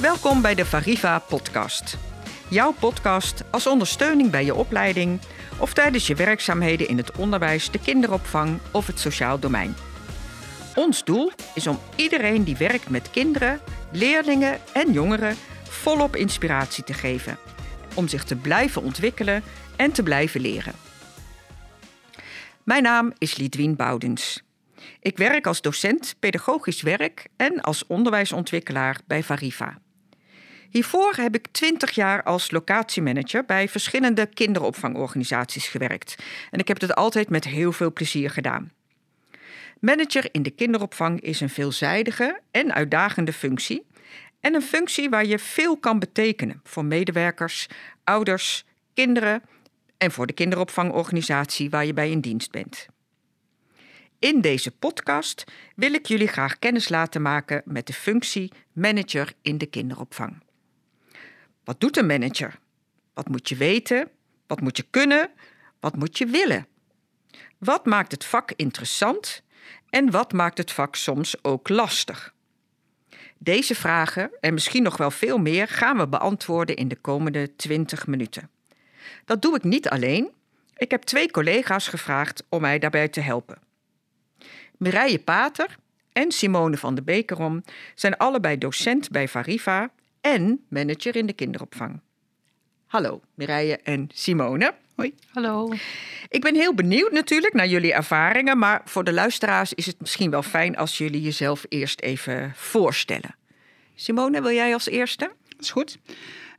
Welkom bij de Variva Podcast. Jouw podcast als ondersteuning bij je opleiding of tijdens je werkzaamheden in het onderwijs, de kinderopvang of het sociaal domein. Ons doel is om iedereen die werkt met kinderen, leerlingen en jongeren volop inspiratie te geven. Om zich te blijven ontwikkelen en te blijven leren. Mijn naam is Lidwien Boudens. Ik werk als docent pedagogisch werk en als onderwijsontwikkelaar bij Variva. Hiervoor heb ik 20 jaar als locatiemanager bij verschillende kinderopvangorganisaties gewerkt. En ik heb dit altijd met heel veel plezier gedaan. Manager in de kinderopvang is een veelzijdige en uitdagende functie. En een functie waar je veel kan betekenen voor medewerkers, ouders, kinderen en voor de kinderopvangorganisatie waar je bij in dienst bent. In deze podcast wil ik jullie graag kennis laten maken met de functie manager in de kinderopvang. Wat doet een manager? Wat moet je weten? Wat moet je kunnen? Wat moet je willen? Wat maakt het vak interessant en wat maakt het vak soms ook lastig? Deze vragen en misschien nog wel veel meer gaan we beantwoorden in de komende 20 minuten. Dat doe ik niet alleen. Ik heb twee collega's gevraagd om mij daarbij te helpen. Mireille Pater en Simone van de Bekerom zijn allebei docent bij Variva en manager in de kinderopvang. Hallo Mireille en Simone. Hoi. Hallo. Ik ben heel benieuwd natuurlijk naar jullie ervaringen, maar voor de luisteraars is het misschien wel fijn als jullie jezelf eerst even voorstellen. Simone, wil jij als eerste? Dat is goed.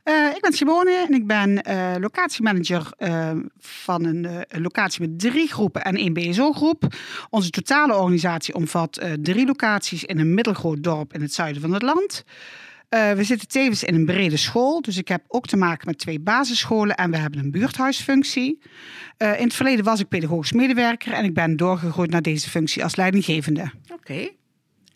Uh, ik ben Simone en ik ben uh, locatiemanager uh, van een locatie met drie groepen en één BSO-groep. Onze totale organisatie omvat drie locaties in een middelgroot dorp in het zuiden van het land. We zitten tevens in een brede school, dus ik heb ook te maken met twee basisscholen en we hebben een buurthuisfunctie. in het verleden was ik pedagogisch medewerker en ik ben doorgegroeid naar deze functie als leidinggevende. Oké.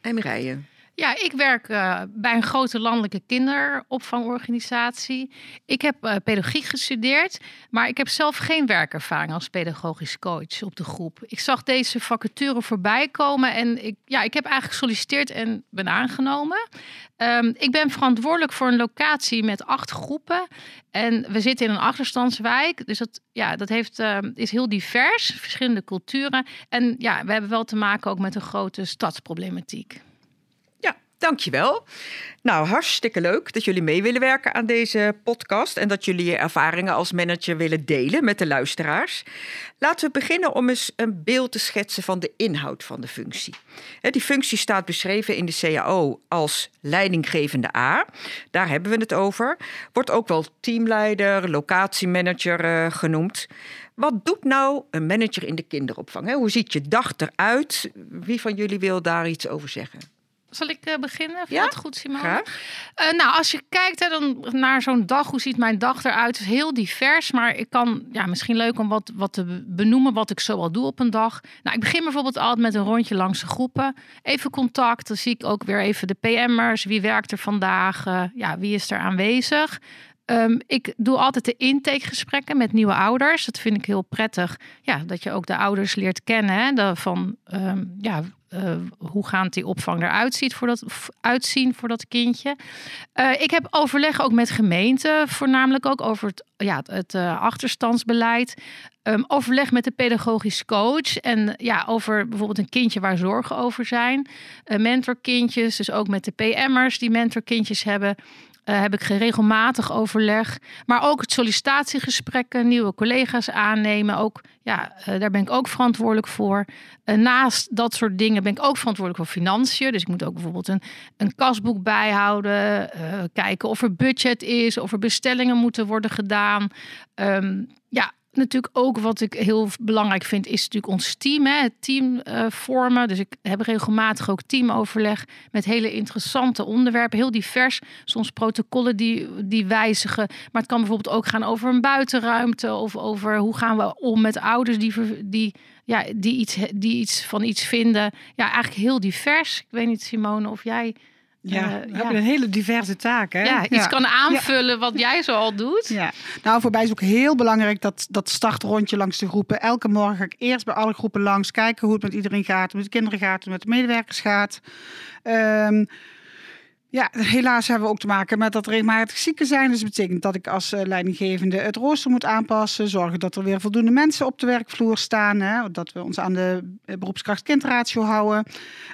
En Mireille? Ja, ik werk uh, bij een grote landelijke kinderopvangorganisatie. Ik heb uh, pedagogiek gestudeerd, maar ik heb zelf geen werkervaring als pedagogisch coach op de groep. Ik zag deze vacature voorbij komen en ik, ja, ik heb eigenlijk gesolliciteerd en ben aangenomen. Um, ik ben verantwoordelijk voor een locatie met acht groepen. En we zitten in een achterstandswijk. Dus dat, ja, dat heeft, uh, is heel divers, verschillende culturen. En ja, we hebben wel te maken ook met een grote stadsproblematiek. Dankjewel. Nou, hartstikke leuk dat jullie mee willen werken aan deze podcast en dat jullie je ervaringen als manager willen delen met de luisteraars. Laten we beginnen om eens een beeld te schetsen van de inhoud van de functie. Die functie staat beschreven in de CAO als leidinggevende A. Daar hebben we het over. Wordt ook wel teamleider, locatiemanager uh, genoemd. Wat doet nou een manager in de kinderopvang? Hoe ziet je dag eruit? Wie van jullie wil daar iets over zeggen? Zal ik uh, beginnen? Vind ja, het goed, Simone? Uh, nou, als je kijkt hè, dan naar zo'n dag, hoe ziet mijn dag eruit? Het is heel divers, maar ik kan, ja, misschien leuk om wat, wat te benoemen wat ik zoal doe op een dag. Nou, ik begin bijvoorbeeld altijd met een rondje langs de groepen. Even contact, dan zie ik ook weer even de PM'ers. Wie werkt er vandaag? Uh, ja, wie is er aanwezig? Um, ik doe altijd de intakegesprekken met nieuwe ouders. Dat vind ik heel prettig. Ja, dat je ook de ouders leert kennen. Hè, van um, ja, uh, hoe gaat die opvang eruit ziet voor dat, uitzien voor dat kindje. Uh, ik heb overleg ook met gemeenten, voornamelijk ook over het, ja, het uh, achterstandsbeleid. Um, overleg met de pedagogisch coach en ja, over bijvoorbeeld een kindje waar zorgen over zijn. mentorkindjes, dus ook met de PM'ers die mentorkindjes hebben. Uh, heb ik regelmatig overleg. Maar ook het sollicitatiegesprekken, nieuwe collega's aannemen. Ook, ja, uh, daar ben ik ook verantwoordelijk voor. Uh, naast dat soort dingen ben ik ook verantwoordelijk voor financiën. Dus ik moet ook bijvoorbeeld een, een kasboek bijhouden. kijken of er budget is, of er bestellingen moeten worden gedaan. Um, ja, natuurlijk ook wat ik heel belangrijk vind, is natuurlijk ons team. Hè? Het team uh, vormen. Dus ik heb regelmatig ook teamoverleg met hele interessante onderwerpen. Heel divers. Soms protocollen die, die wijzigen. Maar het kan bijvoorbeeld ook gaan over een buitenruimte. Of over hoe gaan we om met ouders die, die, ja, die, iets, die iets van iets vinden. Ja, eigenlijk heel divers. Ik weet niet, Simone, of jij ja, we hebben een hele diverse taak. Hè? Ja, iets kan aanvullen wat jij zo al doet. Ja. Nou, voor mij is ook heel belangrijk dat, dat startrondje langs de groepen. Elke morgen ga ik eerst bij alle groepen langs kijken hoe het met iedereen gaat. Hoe het met de kinderen gaat, hoe het met de medewerkers gaat. Um, Ja, helaas hebben we ook te maken met dat regelmatig zieken zijn. Dus dat betekent dat ik als leidinggevende het rooster moet aanpassen. Zorgen dat er weer voldoende mensen op de werkvloer staan. Hè, dat we ons aan de beroepskracht-kindratio houden.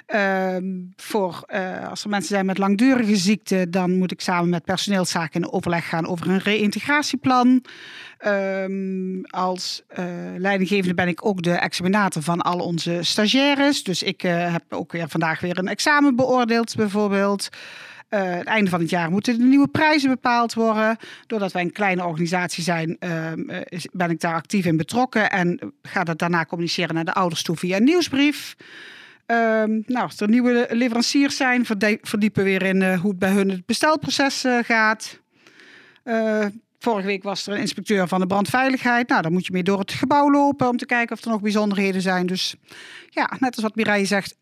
Ehm, voor, als er mensen zijn met langdurige ziekte, dan moet ik samen met personeelszaken in overleg gaan over een reïntegratieplan. Um, als leidinggevende ben ik ook de examinator van al onze stagiaires. Dus ik heb ook weer vandaag weer een examen beoordeeld, bijvoorbeeld. Uh, het einde van het jaar moeten de nieuwe prijzen bepaald worden. Doordat wij een kleine organisatie zijn, ehm, ben ik daar actief in betrokken. En ga dat daarna communiceren naar de ouders toe via een nieuwsbrief. Um, nou, als er nieuwe leveranciers zijn, verdiepen we weer in hoe het bij hun het bestelproces gaat. Vorige week was er een inspecteur van de brandveiligheid. Nou, dan moet je mee door het gebouw lopen om te kijken of er nog bijzonderheden zijn. Dus ja, net als wat Mireille zegt,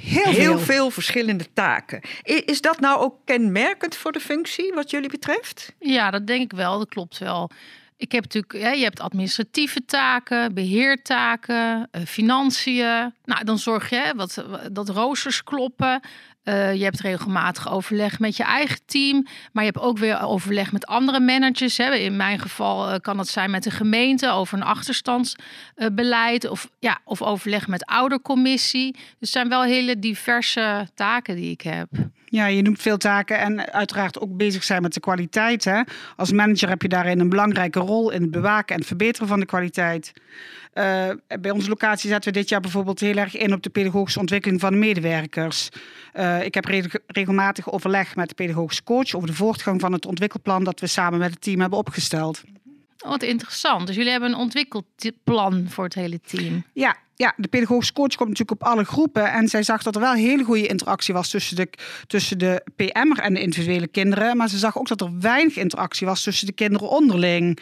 heel, heel veel. verschillende taken. Is dat nou ook kenmerkend voor de functie wat jullie betreft? Ja, dat denk ik wel. Dat klopt wel. Ik heb natuurlijk, ja, je hebt administratieve taken, beheertaken, uh, financiën. Nou, dan zorg je wat, dat roosters kloppen. Uh, je hebt regelmatig overleg met je eigen team, maar je hebt ook weer overleg met andere managers. Hè. In mijn geval uh, kan het zijn met de gemeente over een achterstandsbeleid uh, of, ja, of overleg met oudercommissie. Dus het zijn wel hele diverse taken die ik heb. Ja, je noemt veel taken en uiteraard ook bezig zijn met de kwaliteit. Hè? Als manager heb je daarin een belangrijke rol in het bewaken en verbeteren van de kwaliteit. Uh, bij onze locatie zetten we dit jaar bijvoorbeeld heel erg in op de pedagogische ontwikkeling van de medewerkers. Uh, ik heb regelmatig overleg met de pedagogische coach over de voortgang van het ontwikkelplan dat we samen met het team hebben opgesteld. Wat interessant. Dus jullie hebben een ontwikkelplan voor het hele team. Ja, ja, de pedagogische coach komt natuurlijk op alle groepen. En zij zag dat er wel hele goede interactie was tussen de, tussen de PM'er en de individuele kinderen. Maar ze zag ook dat er weinig interactie was tussen de kinderen onderling.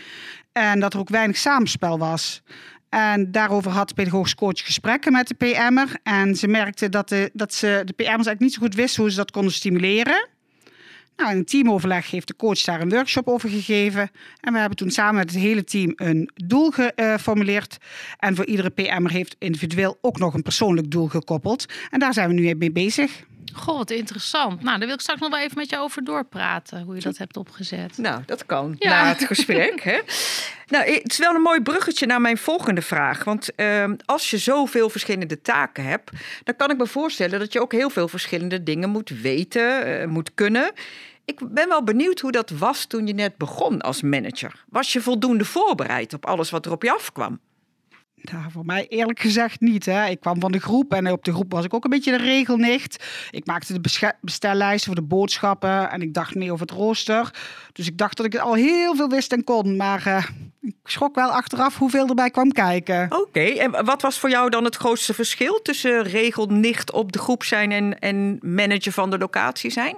En dat er ook weinig samenspel was. En daarover had de pedagogische coach gesprekken met de PM'er. En ze merkte dat, de, dat ze, de PM'ers eigenlijk niet zo goed wisten hoe ze dat konden stimuleren. Nou, in een teamoverleg heeft de coach daar een workshop over gegeven. En we hebben toen samen met het hele team een doel geformuleerd. En voor iedere PM'er heeft individueel ook nog een persoonlijk doel gekoppeld. En daar zijn we nu mee bezig. Goh, wat interessant. Nou, daar wil ik straks nog wel even met je over doorpraten, hoe je dat hebt opgezet. Nou, dat kan na het gesprek. Hè? Nou, het is wel een mooi bruggetje naar mijn volgende vraag. Want uh, als je zoveel verschillende taken hebt, dan kan ik me voorstellen dat je ook heel veel verschillende dingen moet weten, uh, moet kunnen. Ik ben wel benieuwd hoe dat was toen je net begon als manager. Was je voldoende voorbereid op alles wat er op je afkwam? Nou, voor mij eerlijk gezegd niet. Hè. Ik kwam van de groep en op de groep was ik ook een beetje de regelnicht. Ik maakte de bestellijsten voor de boodschappen en ik dacht mee over het rooster. Dus ik dacht dat ik al heel veel wist en kon. Maar uh, ik schrok wel achteraf hoeveel erbij kwam kijken. Oké, en wat was voor jou dan het grootste verschil tussen regelnicht op de groep zijn en, en manager van de locatie zijn?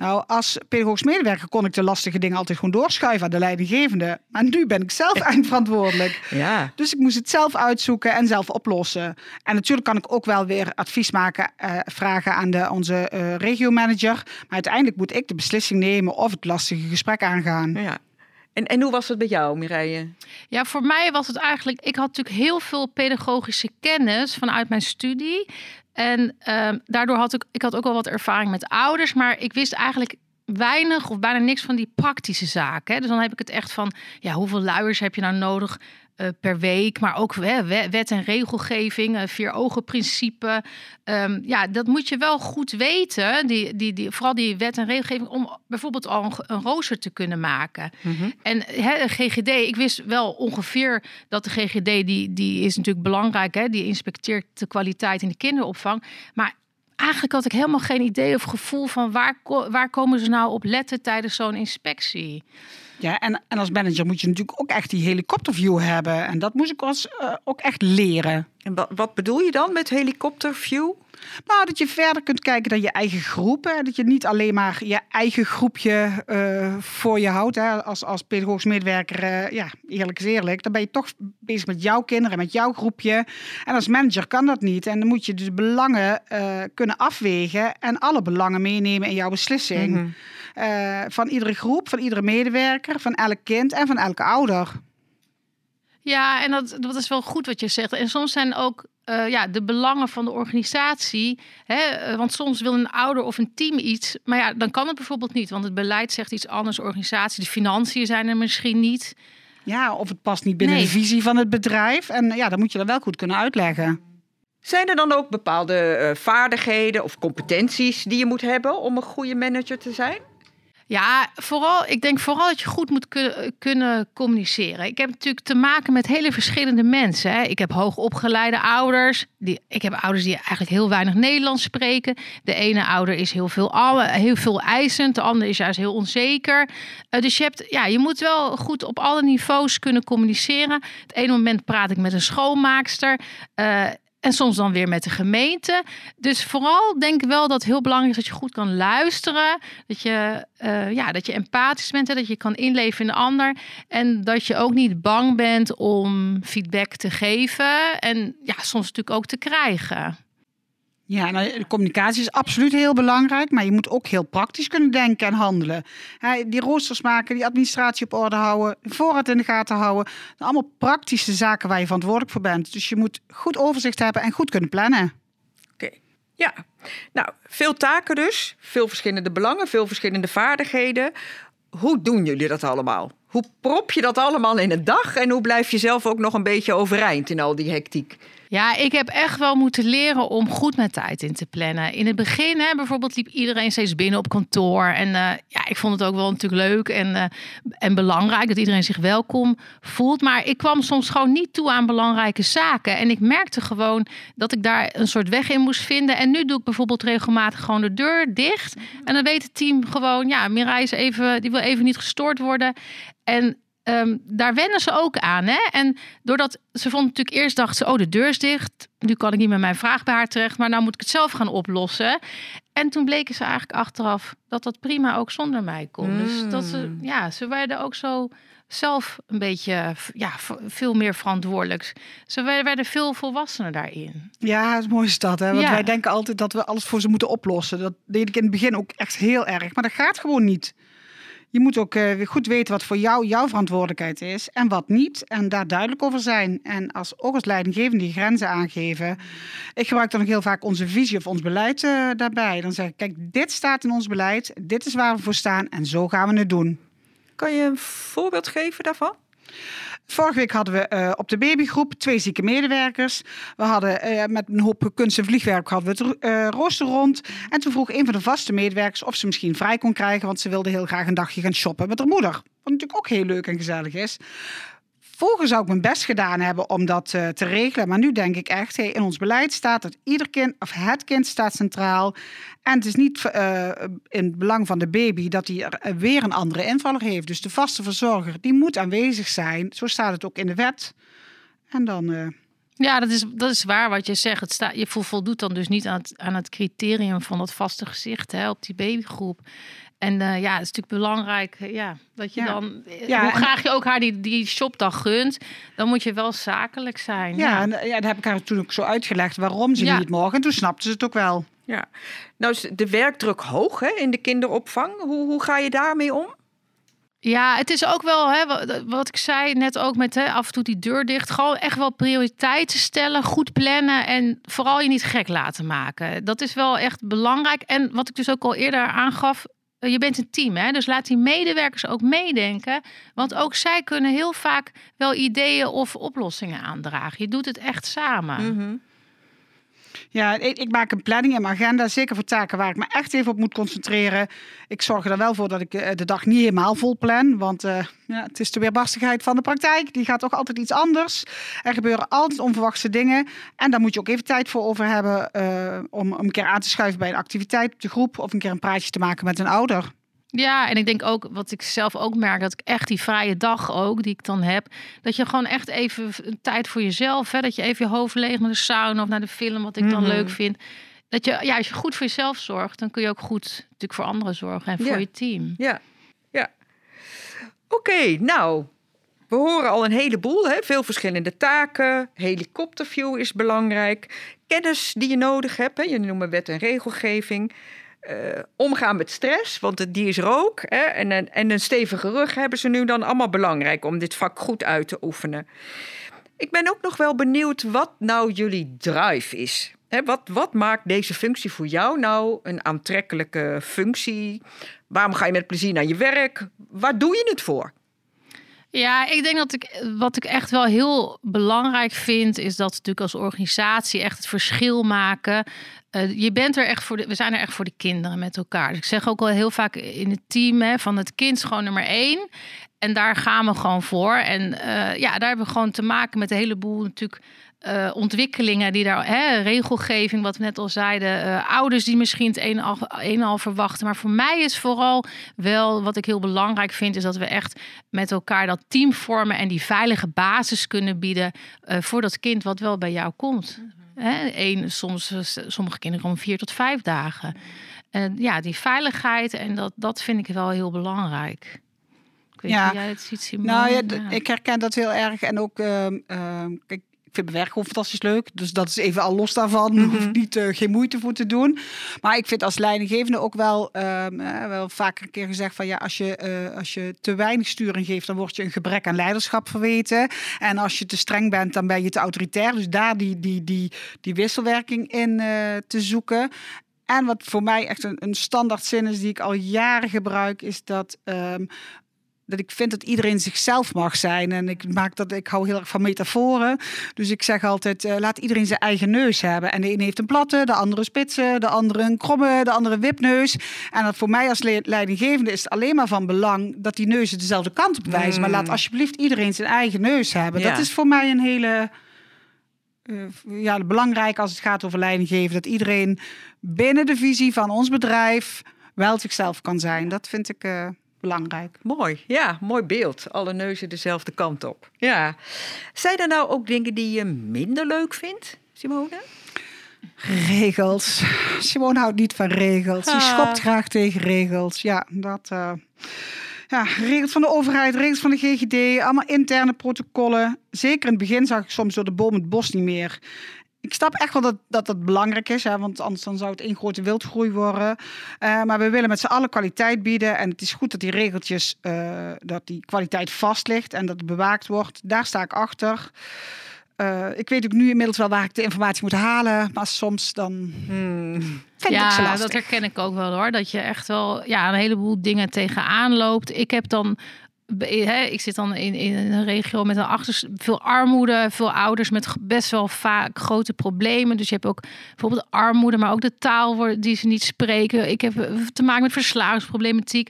Nou, als pedagogisch medewerker kon ik de lastige dingen altijd gewoon doorschuiven aan de leidinggevende. Maar nu ben ik zelf eindverantwoordelijk. Ja. Dus ik moest het zelf uitzoeken en zelf oplossen. En natuurlijk kan ik ook wel weer advies maken, uh, vragen aan de, onze uh, regiomanager. Maar uiteindelijk moet ik de beslissing nemen of het lastige gesprek aangaan. Ja. En, en hoe was het bij jou, Mireille? Ja, voor mij was het eigenlijk... Ik had natuurlijk heel veel pedagogische kennis vanuit mijn studie. En uh, daardoor had ik, ik had ook wel wat ervaring met ouders, maar ik wist eigenlijk weinig of bijna niks van die praktische zaken. Hè. Dus dan heb ik het echt van, ja, hoeveel luiers heb je nou nodig? uh, per week, maar ook hè, wet en regelgeving, uh, vier ogen principe. Um, ja, dat moet je wel goed weten, die, die, die, vooral die wet en regelgeving, om bijvoorbeeld al een, een rooster te kunnen maken. Mm -hmm. En hè, GGD, ik wist wel ongeveer dat de GGD, die, die is natuurlijk belangrijk, hè, die inspecteert de kwaliteit in de kinderopvang. Maar eigenlijk had ik helemaal geen idee of gevoel van waar, waar komen ze nou op letten tijdens zo'n inspectie. Ja, en, en als manager moet je natuurlijk ook echt die helikopterview hebben. En dat moest ik als, uh, ook echt leren. En wat, wat bedoel je dan met helikopterview? Nou, dat je verder kunt kijken dan je eigen groep. Hè. Dat je niet alleen maar je eigen groepje uh, voor je houdt. Hè. Als, als pedagogisch medewerker, uh, ja, eerlijk is eerlijk. Dan ben je toch bezig met jouw kinderen, met jouw groepje. En als manager kan dat niet. En dan moet je dus belangen uh, kunnen afwegen en alle belangen meenemen in jouw beslissing. Mm -hmm. Van iedere groep, van iedere medewerker, van elk kind en van elke ouder. Ja, en dat, dat is wel goed wat je zegt. En soms zijn ook uh, ja, de belangen van de organisatie. Hè? Eh, want soms wil een ouder of een team iets, maar ja, dan kan het bijvoorbeeld niet, want het beleid zegt iets anders, organisatie, de financiën zijn er misschien niet. Ja, of het past niet binnen de visie van het bedrijf. En ja, dan moet je dat wel goed kunnen uitleggen. Zijn er dan ook bepaalde uh, vaardigheden of competenties die je moet hebben om een goede manager te zijn? Ja, vooral, ik denk vooral dat je goed moet kunnen, communiceren. Ik heb natuurlijk te maken met hele verschillende mensen. Hè. Ik heb hoogopgeleide ouders. Die, ik heb ouders die eigenlijk heel weinig Nederlands spreken. De ene ouder is heel veel, heel veel eisend. De andere is juist heel onzeker. Uh, dus je, hebt, ja, je moet wel goed op alle niveaus kunnen communiceren. Het ene moment praat ik met een schoonmaakster. Uh, en soms dan weer met de gemeente. Dus vooral denk ik wel dat het heel belangrijk is dat je goed kan luisteren. Dat je, uh, ja, dat je empathisch bent. Hè, dat je kan inleven in de ander. En dat je ook niet bang bent om feedback te geven. En ja, soms natuurlijk ook te krijgen. Ja, nou, de communicatie is absoluut heel belangrijk, maar je moet ook heel praktisch kunnen denken en handelen. die roosters maken, die administratie op orde houden, voorraad in de gaten houden. allemaal praktische zaken waar je verantwoordelijk voor bent. Dus je moet goed overzicht hebben en goed kunnen plannen. Oké, ja. Nou, veel taken dus, veel verschillende belangen, veel verschillende vaardigheden. Hoe doen jullie dat allemaal? Hoe prop je dat allemaal in een dag en hoe blijf je zelf ook nog een beetje overeind in al die hectiek? Ja, ik heb echt wel moeten leren om goed met tijd in te plannen. In het begin hè, bijvoorbeeld liep iedereen steeds binnen op kantoor. En uh, ja, ik vond het ook wel natuurlijk leuk en, uh, en belangrijk dat iedereen zich welkom voelt. Maar ik kwam soms gewoon niet toe aan belangrijke zaken. En ik merkte gewoon dat ik daar een soort weg in moest vinden. En nu doe ik bijvoorbeeld regelmatig gewoon de deur dicht. En dan weet het team gewoon, ja, Mirai is even, die wil even niet gestoord worden. En Ehm, daar wennen ze ook aan. Hè? En doordat ze vond natuurlijk eerst dacht ze, oh de deur is dicht. Nu kan ik niet met mijn vraag bij haar terecht, maar nou moet ik het zelf gaan oplossen. En toen bleken ze eigenlijk achteraf dat dat prima ook zonder mij kon. Dus dat ze, hmm. ja, ze werden ook zo zelf een beetje, ja, veel meer verantwoordelijk. Ze werden veel volwassener daarin. Ja, het mooie is dat, hè? Want wij denken altijd dat we alles voor ze moeten oplossen. Dat deed ik in het begin ook echt heel erg, maar dat gaat gewoon niet je moet ook uh, goed weten wat voor jou jouw verantwoordelijkheid is en wat niet. En daar duidelijk over zijn. En als, ook als leidinggevende die grenzen aangeven. Ik gebruik dan ook heel vaak onze visie of ons beleid uh, daarbij. Dan zeg ik, kijk, dit staat in ons beleid. Dit is waar we voor staan en zo gaan we het doen. Kan je een voorbeeld geven daarvan? Vorige week hadden we uh, op de babygroep twee zieke medewerkers. We hadden uh, met een hoop kunst en vliegwerk hadden we het uh, rooster rond. En toen vroeg een van de vaste medewerkers of ze misschien vrij kon krijgen, want ze wilde heel graag een dagje gaan shoppen met haar moeder. Wat natuurlijk ook heel leuk en gezellig is. Vroeger zou ik mijn best gedaan hebben om dat uh, te regelen. Maar nu denk ik echt, in ons beleid staat dat ieder kind, of het kind staat centraal. En het is niet uh, in het belang van de baby dat hij er weer een andere invaller heeft. Dus de vaste verzorger, die moet aanwezig zijn. Zo staat het ook in de wet. En dan... Ja, dat is, dat is waar wat je zegt. Het je voldoet dan dus niet aan het, aan het criterium van dat vaste gezicht hè, op die babygroep. En uh, ja, het is natuurlijk belangrijk eh, ja, dat je dan, eh, ja, hoe graag je ook haar die, die shopdag gunt, dan moet je wel zakelijk zijn. Ja, ja. En, ja dat heb ik haar toen ook zo uitgelegd waarom ze niet mogen. En toen snapte ze het ook wel. Ja, nou is de werkdruk hoog hè, in de kinderopvang. Hoe, hoe ga je daarmee om? Ja, het is ook wel, hè, wat ik zei net ook met hè, af en toe die deur dicht. Gewoon echt wel prioriteiten stellen, goed plannen en vooral je niet gek laten maken. Dat is wel echt belangrijk. En wat ik dus ook al eerder aangaf, je bent een team, hè? dus laat die medewerkers ook meedenken. Want ook zij kunnen heel vaak wel ideeën of oplossingen aandragen. Je doet het echt samen. Mhm. Ja, ik, maak een planning in mijn agenda, zeker voor taken waar ik me echt even op moet concentreren. Ik zorg er wel voor dat ik eh, de dag niet helemaal vol plan, want uh, ja, het is de weerbarstigheid van de praktijk. Die gaat toch altijd iets anders. Er gebeuren altijd onverwachte dingen en daar moet je ook even tijd voor over hebben uh, om, om een keer aan te schuiven bij een activiteit op de groep of een keer een praatje te maken met een ouder. Ja, en ik denk ook, wat ik zelf ook merk, dat ik echt die vrije dag ook, die ik dan heb, dat je gewoon echt even tijd voor jezelf, hè, dat je even je hoofd leeg naar de sauna of naar de film, wat ik dan mhm. leuk vind. Dat je, ja, als je goed voor jezelf zorgt, dan kun je ook goed natuurlijk voor anderen zorgen en voor je team. Ja, ja. Oké, nou, we horen al een heleboel, hè? veel verschillende taken. Helikopterview is belangrijk. Kennis die je nodig hebt, hè? je noemt wet en regelgeving. Uh, omgaan met stress, want die is er ook. Hè? En, en, en een stevige rug hebben ze nu dan allemaal belangrijk om dit vak goed uit te oefenen. Ik ben ook nog wel benieuwd wat nou jullie drive is. wat, wat maakt deze functie voor jou nou een aantrekkelijke functie? Waarom ga je met plezier naar je werk? Waar doe je het voor? Ja, ik denk dat ik wat ik echt wel heel belangrijk vind, is dat natuurlijk als organisatie echt het verschil maken. Uh, je bent er echt voor de, we zijn er echt voor de kinderen met elkaar. Dus ik zeg ook al heel vaak in het team hè, van het kind is gewoon nummer één. En daar gaan we gewoon voor. En uh, ja, daar hebben we gewoon te maken met een heleboel natuurlijk uh, ontwikkelingen die daar, hè, regelgeving, wat we net al zeiden, uh, ouders die misschien het een al, een al verwachten. Maar voor mij is vooral wel wat ik heel belangrijk vind, is dat we echt met elkaar dat team vormen en die veilige basis kunnen bieden voor dat kind wat wel bij jou komt. Mm Eén, soms, sommige kinderen om vier tot vijf dagen. En ja, die veiligheid en dat, dat vind ik wel heel belangrijk. Ik weet ja. jij het ziet, Simon. Nou ja, ik herken dat heel erg. En ook, uh, kijk, ik vind mijn werk gewoon fantastisch leuk. Dus dat is even al los daarvan. Mm -hmm. niet, uh, geen moeite voor te doen. Maar ik vind als leidinggevende ook wel, um, wel vaker een keer gezegd van ja, als je, uh, als je te weinig sturing geeft, dan word je een gebrek aan leiderschap verweten. En als je te streng bent, dan ben je te autoritair. Dus daar die, die, die, die wisselwerking in uh, te zoeken. En wat voor mij echt een, een standaard zin is die ik al jaren gebruik, is dat um, dat ik vind dat iedereen zichzelf mag zijn. En ik maak dat ik hou heel erg van metaforen. Dus ik zeg altijd: uh, laat iedereen zijn eigen neus hebben. En de een heeft een platte, de andere spitse, de andere een kromme, de andere wipneus. En dat voor mij als leidinggevende is het alleen maar van belang dat die neuzen dezelfde kant op wijzen. Mm. Maar laat alsjeblieft iedereen zijn eigen neus hebben. Ja. Dat is voor mij een hele. Uh, ja, belangrijk als het gaat over leidinggeven. Dat iedereen binnen de visie van ons bedrijf wel zichzelf kan zijn. Dat vind ik. Uh, belangrijk. Mooi, ja, mooi beeld. Alle neuzen dezelfde kant op. Ja. Zijn er nou ook dingen die je minder leuk vindt, Simone? Regels. Simone houdt niet van regels. Ze ah. schopt graag tegen regels. Ja, dat. Uh, ja, regels van de overheid, regels van de GGD, allemaal interne protocollen. Zeker in het begin zag ik soms door de boom het bos niet meer ik snap echt wel dat dat, dat belangrijk is, hè, want anders dan zou het één grote wildgroei worden. Uh, maar we willen met z'n allen kwaliteit bieden. En het is goed dat die regeltjes, uh, dat die kwaliteit vast ligt en dat het bewaakt wordt. Daar sta ik achter. Uh, ik weet ook nu inmiddels wel waar ik de informatie moet halen. Maar soms dan. Hmm. ja, dat herken ik ook wel hoor. Dat je echt wel ja, een heleboel dingen tegenaan loopt. Ik heb dan ik zit dan in, in een regio met een achter, veel armoede, veel ouders met best wel vaak grote problemen. Dus je hebt ook bijvoorbeeld armoede, maar ook de taal die ze niet spreken. Ik heb eh, te maken met verslavingsproblematiek.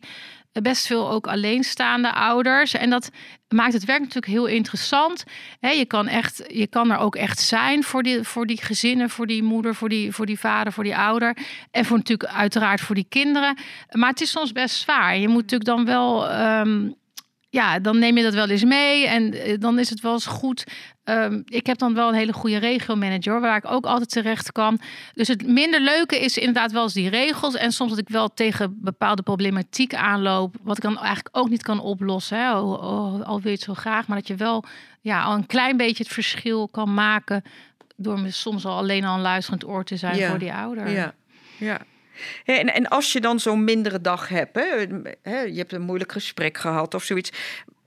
Best veel ook alleenstaande ouders. En dat maakt het werk natuurlijk heel interessant. je, kan echt, je kan er ook echt zijn voor die, voor die gezinnen, voor die moeder, voor die, voor die vader, voor die ouder. En voor natuurlijk uiteraard voor die kinderen. Maar het is soms best zwaar. Je moet natuurlijk dan wel. Um, ja, dan neem je dat wel eens mee. En eh, dan is het wel eens goed. Um, ik heb dan wel een hele goede regiomanager waar ik ook altijd terecht kan. Dus het minder leuke is inderdaad wel eens die regels. En soms dat ik wel tegen bepaalde problematiek aanloop. Wat ik dan eigenlijk ook niet kan oplossen. Hè. Oh, oh, al wil je het zo graag. Maar dat je wel ja, al een klein beetje het verschil kan maken. Door me soms al alleen al een luisterend oor te zijn voor die ouder. Ja, ja. En, en als je dan zo'n mindere dag hebt, hè, je hebt een moeilijk gesprek gehad of zoiets.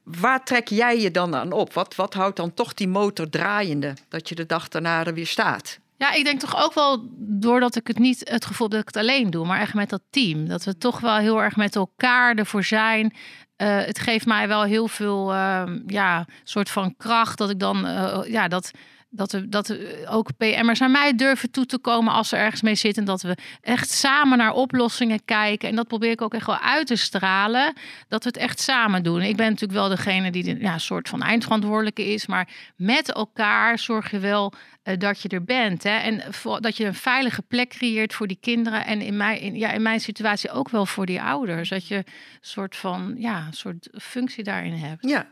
Waar trek jij je dan aan op? Wat, wat houdt dan toch die motor draaiende? Dat je de dag daarna er weer staat? Ja, ik denk toch ook wel doordat ik het niet het gevoel dat ik het alleen doe, maar echt met dat team. Dat we toch wel heel erg met elkaar ervoor zijn. Uh, het geeft mij wel heel veel, uh, ja, soort van kracht dat ik dan, uh, ja, dat dat, we, dat we ook PM'ers naar mij durven toe te komen als ze ergens mee zitten. Dat we echt samen naar oplossingen kijken. En dat probeer ik ook echt wel uit te stralen. Dat we het echt samen doen. Ik ben natuurlijk wel degene die de ja, soort van eindverantwoordelijke is. Maar met elkaar zorg je wel uh, dat je er bent. Hè? En voor, dat je een veilige plek creëert voor die kinderen. En in mijn, in, ja, in mijn situatie ook wel voor die ouders. Dat je een soort van ja, soort functie daarin hebt. Ja,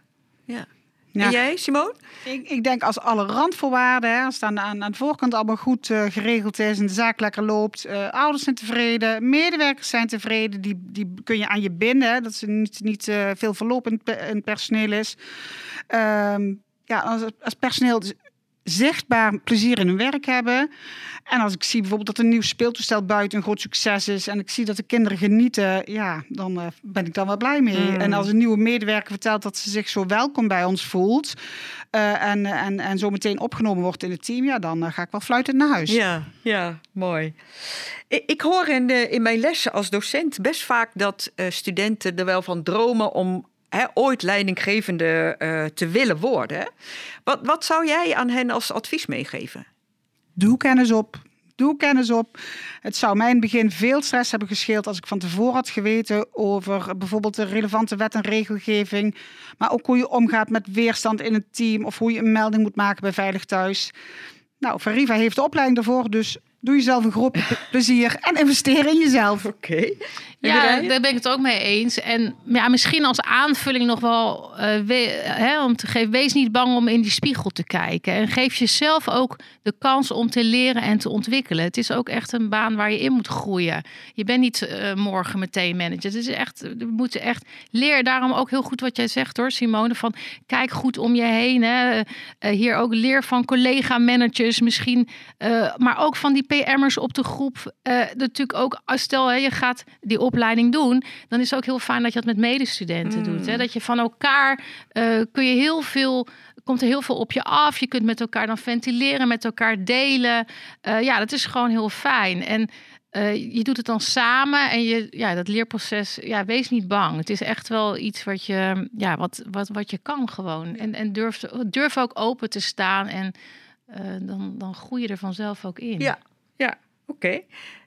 ja. Ja. En jij, Simone? Ik, ik, denk als alle randvoorwaarden, hè, als het aan, aan, aan de voorkant allemaal goed uh, geregeld is en de zaak lekker loopt, uh, ouders zijn tevreden, medewerkers zijn tevreden, die, die kun je aan je binden, dat ze niet, niet uh, veel verloop in, in personeel is. Um, ja, als, als personeel zichtbaar plezier in hun werk hebben. En als ik zie bijvoorbeeld dat een nieuw speeltoestel buiten een groot succes is en ik zie dat de kinderen genieten, ja, dan uh, ben ik dan wel blij mee. Mm. En als een nieuwe medewerker vertelt dat ze zich zo welkom bij ons voelt uh, en, en, en zo meteen opgenomen wordt in het team, ja, dan uh, ga ik wel fluitend naar huis. Ja, ja, mooi. Ik, ik hoor in, de, in mijn lessen als docent best vaak dat studenten er wel van dromen om Ooit leidinggevende uh, te willen worden. Wat, wat zou jij aan hen als advies meegeven? Doe kennis op. Doe kennis op. Het zou mij in het begin veel stress hebben gescheeld als ik van tevoren had geweten over bijvoorbeeld de relevante wet en regelgeving. Maar ook hoe je omgaat met weerstand in het team of hoe je een melding moet maken bij Veilig Thuis. Nou, Veriva heeft de opleiding daarvoor, dus doe jezelf een groot plezier en investeer in jezelf. Oké. Ja, daar ben ik het ook mee eens. En ja, misschien als aanvulling nog wel uh, we, hè, om te geven, wees niet bang om in die spiegel te kijken. En geef jezelf ook de kans om te leren en te ontwikkelen. Het is ook echt een baan waar je in moet groeien. Je bent niet uh, morgen meteen manager. Het is echt, we moeten echt leren. Daarom ook heel goed wat jij zegt hoor, Simone. Van kijk goed om je heen. Hè. Uh, hier ook leer van collega-managers misschien. maar ook van die Op de groep. natuurlijk ook, stel hè, je gaat die op opleiding doen, dan is het ook heel fijn dat je dat met medestudenten Mm. doet. Hè? Dat je van elkaar uh, kun je heel veel, komt er heel veel op je af. Je kunt met elkaar dan ventileren, met elkaar delen. Uh, ja, dat is gewoon heel fijn. En uh, je doet het dan samen en je, ja, dat leerproces, ja, wees niet bang. Het is echt wel iets wat je, ja, wat, wat, wat je kan gewoon. En, en durf, durf ook open te staan en dan, dan groei je er vanzelf ook in. Ja, ja, oké.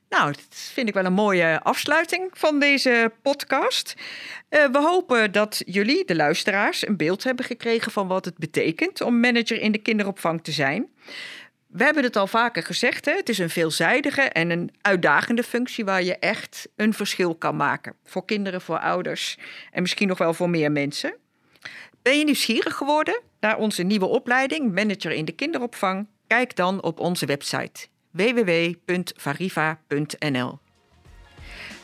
Nou, dat vind ik wel een mooie afsluiting van deze podcast. Uh, we hopen dat jullie, de luisteraars, een beeld hebben gekregen van wat het betekent om manager in de kinderopvang te zijn. We hebben het al vaker gezegd, hè? het is een veelzijdige en een uitdagende functie waar je echt een verschil kan maken. Voor kinderen, voor ouders en misschien nog wel voor meer mensen. Ben je nieuwsgierig geworden naar onze nieuwe opleiding Manager in de kinderopvang? Kijk dan op onze website www.variva.nl.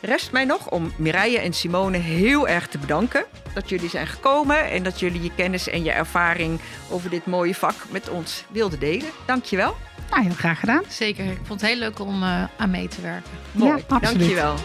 Rest mij nog om Mireille en Simone heel erg te bedanken dat jullie zijn gekomen en dat jullie je kennis en je ervaring over dit mooie vak met ons wilden delen. Dankjewel. Nou, heel graag gedaan. Zeker. Ik vond het heel leuk om uh, aan mee te werken. Mooi. Ja, absoluut. Dankjewel.